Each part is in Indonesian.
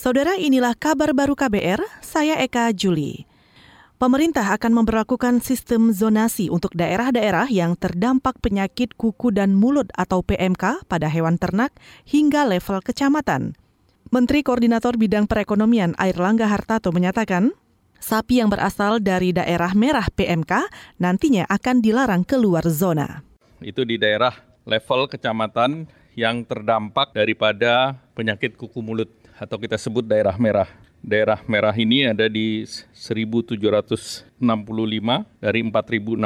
Saudara inilah kabar baru KBR, saya Eka Juli. Pemerintah akan memperlakukan sistem zonasi untuk daerah-daerah yang terdampak penyakit kuku dan mulut atau PMK pada hewan ternak hingga level kecamatan. Menteri Koordinator Bidang Perekonomian Air Langga Hartato menyatakan, sapi yang berasal dari daerah merah PMK nantinya akan dilarang keluar zona. Itu di daerah level kecamatan yang terdampak daripada penyakit kuku mulut atau kita sebut daerah merah. Daerah merah ini ada di 1765 dari 4614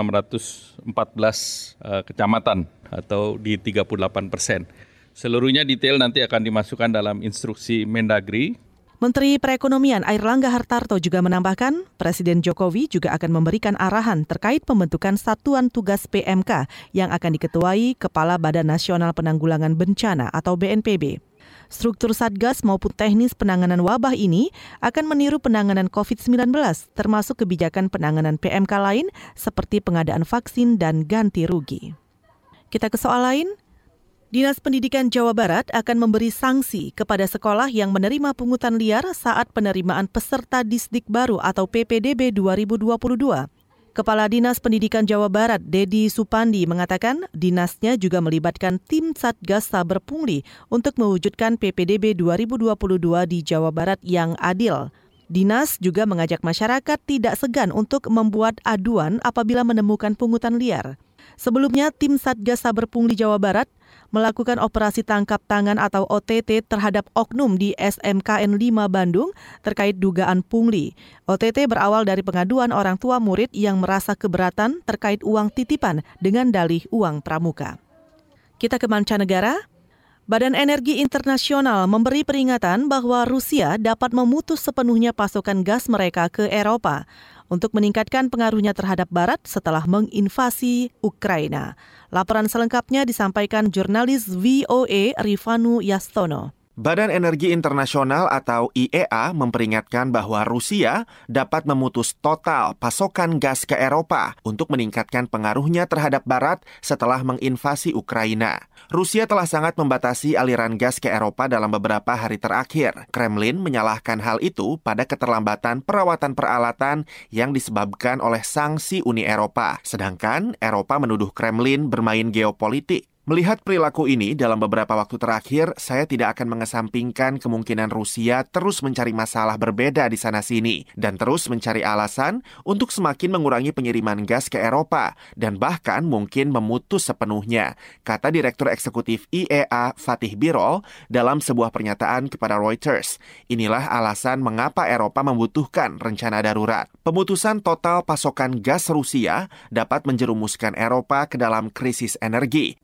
uh, kecamatan atau di 38 persen. Seluruhnya detail nanti akan dimasukkan dalam instruksi Mendagri Menteri Perekonomian Airlangga Hartarto juga menambahkan, Presiden Jokowi juga akan memberikan arahan terkait pembentukan Satuan Tugas PMK yang akan diketuai Kepala Badan Nasional Penanggulangan Bencana atau BNPB. Struktur Satgas maupun teknis penanganan wabah ini akan meniru penanganan COVID-19, termasuk kebijakan penanganan PMK lain seperti pengadaan vaksin dan ganti rugi. Kita ke soal lain, Dinas Pendidikan Jawa Barat akan memberi sanksi kepada sekolah yang menerima pungutan liar saat penerimaan peserta Disdik Baru atau PPDB 2022. Kepala Dinas Pendidikan Jawa Barat, Dedi Supandi, mengatakan dinasnya juga melibatkan tim Satgas Saber Pungli untuk mewujudkan PPDB 2022 di Jawa Barat yang adil. Dinas juga mengajak masyarakat tidak segan untuk membuat aduan apabila menemukan pungutan liar. Sebelumnya, tim Satgas Saber Pungli Jawa Barat melakukan operasi tangkap tangan atau OTT terhadap oknum di SMKN 5 Bandung terkait dugaan pungli. OTT berawal dari pengaduan orang tua murid yang merasa keberatan terkait uang titipan dengan dalih uang pramuka. Kita ke mancanegara. Badan Energi Internasional memberi peringatan bahwa Rusia dapat memutus sepenuhnya pasokan gas mereka ke Eropa untuk meningkatkan pengaruhnya terhadap Barat setelah menginvasi Ukraina. Laporan selengkapnya disampaikan jurnalis VOA Rifanu Yastono. Badan Energi Internasional atau IEA memperingatkan bahwa Rusia dapat memutus total pasokan gas ke Eropa untuk meningkatkan pengaruhnya terhadap Barat setelah menginvasi Ukraina. Rusia telah sangat membatasi aliran gas ke Eropa dalam beberapa hari terakhir. Kremlin menyalahkan hal itu pada keterlambatan perawatan peralatan yang disebabkan oleh sanksi Uni Eropa. Sedangkan Eropa menuduh Kremlin bermain geopolitik. Melihat perilaku ini dalam beberapa waktu terakhir, saya tidak akan mengesampingkan kemungkinan Rusia terus mencari masalah berbeda di sana-sini dan terus mencari alasan untuk semakin mengurangi pengiriman gas ke Eropa dan bahkan mungkin memutus sepenuhnya, kata Direktur Eksekutif IEA Fatih Birol dalam sebuah pernyataan kepada Reuters. Inilah alasan mengapa Eropa membutuhkan rencana darurat. Pemutusan total pasokan gas Rusia dapat menjerumuskan Eropa ke dalam krisis energi.